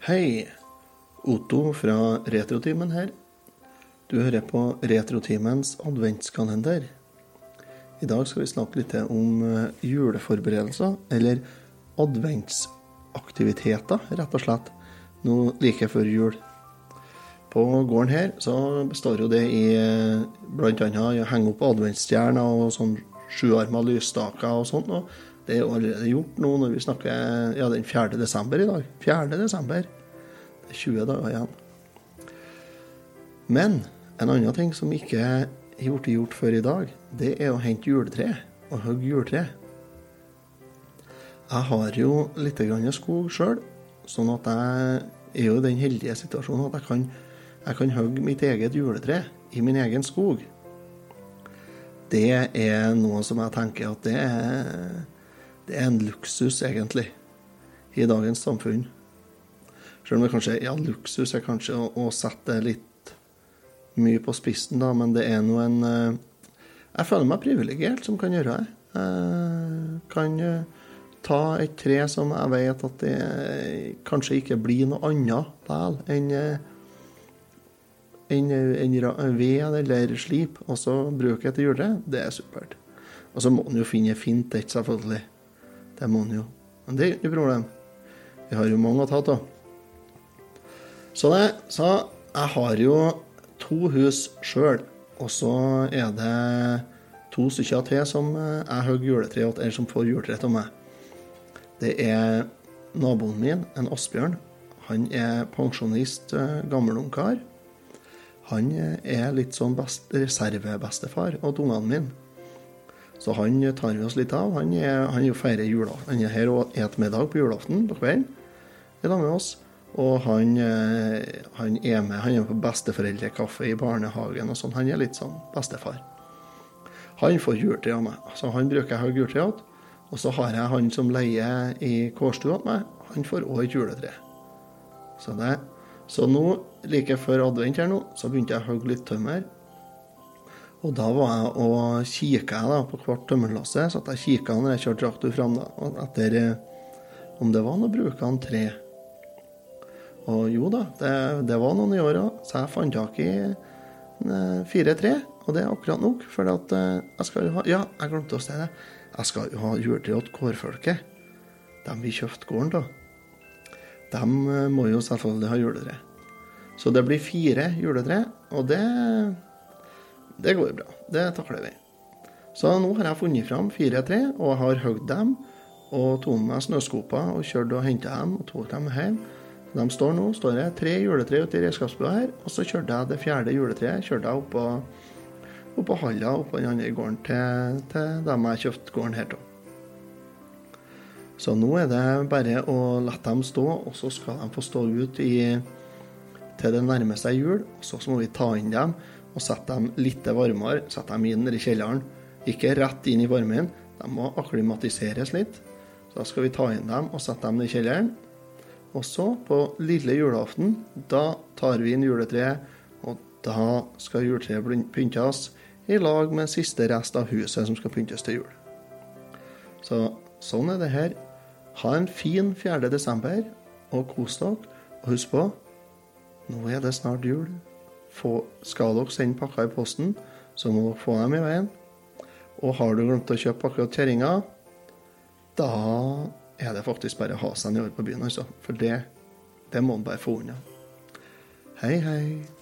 Hei, Otto fra Retrotimen her. Du hører på Retrotimens adventskalender. I dag skal vi snakke litt om eh, juleforberedelser, eller adventsaktiviteter, rett og slett, nå like før jul. På gården her så består jo det i bl.a. å henge opp adventsstjerner og sånn sjuarma lysstaker og sånt. Det er allerede gjort nå når vi snakker ja, den 4. desember i dag. 4. desember. Det er 20 dager igjen. Men en annen ting som ikke er gjort, gjort før i dag, det er å hente juletre og hogge juletre. Jeg har jo litt grann skog sjøl, sånn at jeg er jo i den heldige situasjonen at jeg kan, jeg kan hogge mitt eget juletre i min egen skog. Det er noe som jeg tenker at det er det er en luksus, egentlig, i dagens samfunn. Selv om det kanskje ja, luksus er kanskje å, å sette litt mye på spissen, da, men det er nå en eh, Jeg føler meg privilegert som kan gjøre det. Jeg kan eh, ta et tre som jeg vet at det kanskje ikke blir noe annet vel enn en, en ved eller slip, og så bruke det til juletre. Det er supert. Og så må en jo finne fint et, selvfølgelig. Det må han jo. Men det er ikke noe problem. Vi har jo mange å ta av. Så det, så jeg har jo to hus sjøl, og så er det to stykker til som jeg hogger juletre til, eller som får juletre av meg. Det er naboen min, en Asbjørn. Han er pensjonist, gammel ungkar. Han er litt sånn best, reservebestefar av ungene mine. Så han tar vi oss litt av. Han er, han er feirer jula. Han er her og spiser middag på julaften på kvelden sammen med oss. Og han, eh, han, er med han er på besteforeldrekaffe i barnehagen og sånn. Han er litt sånn bestefar. Han får juletre av meg. Så han bruker jeg å ha juletre igjen. Og så har jeg han som leier i kårstua til meg. Han får òg et juletre. Så, det, så nå, like før advent her nå, så begynte jeg å hogge litt tømmer og da var jeg og kikka jeg da på hvert tømmerlasse. Så jeg kikka når jeg kjørte traktor fram da, etter eh, om det var noe brukende tre. Og jo da, det, det var noen i år òg, så jeg fant tak i eh, fire tre. Og det er akkurat nok, for at eh, jeg skal jo ha Ja, jeg glemte å si det. Jeg skal jo ha juletre til kårfolket. De vi kjøpte gården da. De må jo selvfølgelig ha juletre. Så det blir fire juletre, og det det går bra. Det takler vi. Så nå har jeg funnet fram fire tre, og har hogd dem. Og tok med meg snøskoper og kjørte og henta dem og tok dem hjem. De står nå står det tre juletre ute i redskapsbua her, og så kjørte jeg det fjerde juletreet kjørte jeg oppå, oppå halla oppå den andre gården til, til dem jeg kjøpte gården her av. Så nå er det bare å la dem stå, og så skal de få stå ut i, til det nærmer seg jul. Og så må vi ta inn dem og sette dem litt varmere. Sette dem inn i kjelleren. Ikke rett inn i varmen. De må akklimatiseres litt. Så da skal vi ta inn dem og sette dem i kjelleren. Og så, på lille julaften, da tar vi inn juletreet, og da skal juletreet pyntes i lag med siste rest av huset som skal pyntes til jul. Så sånn er det her. Ha en fin 4. desember, og kos dere. Og husk på, nå er det snart jul få, skal dere sende pakker i posten, så må dere få dem i veien. Og har du glemt å kjøpe akkurat kjerringa, da er det faktisk bare å ha seg en i på byen, altså. For det, det må man bare få unna. Hei, hei.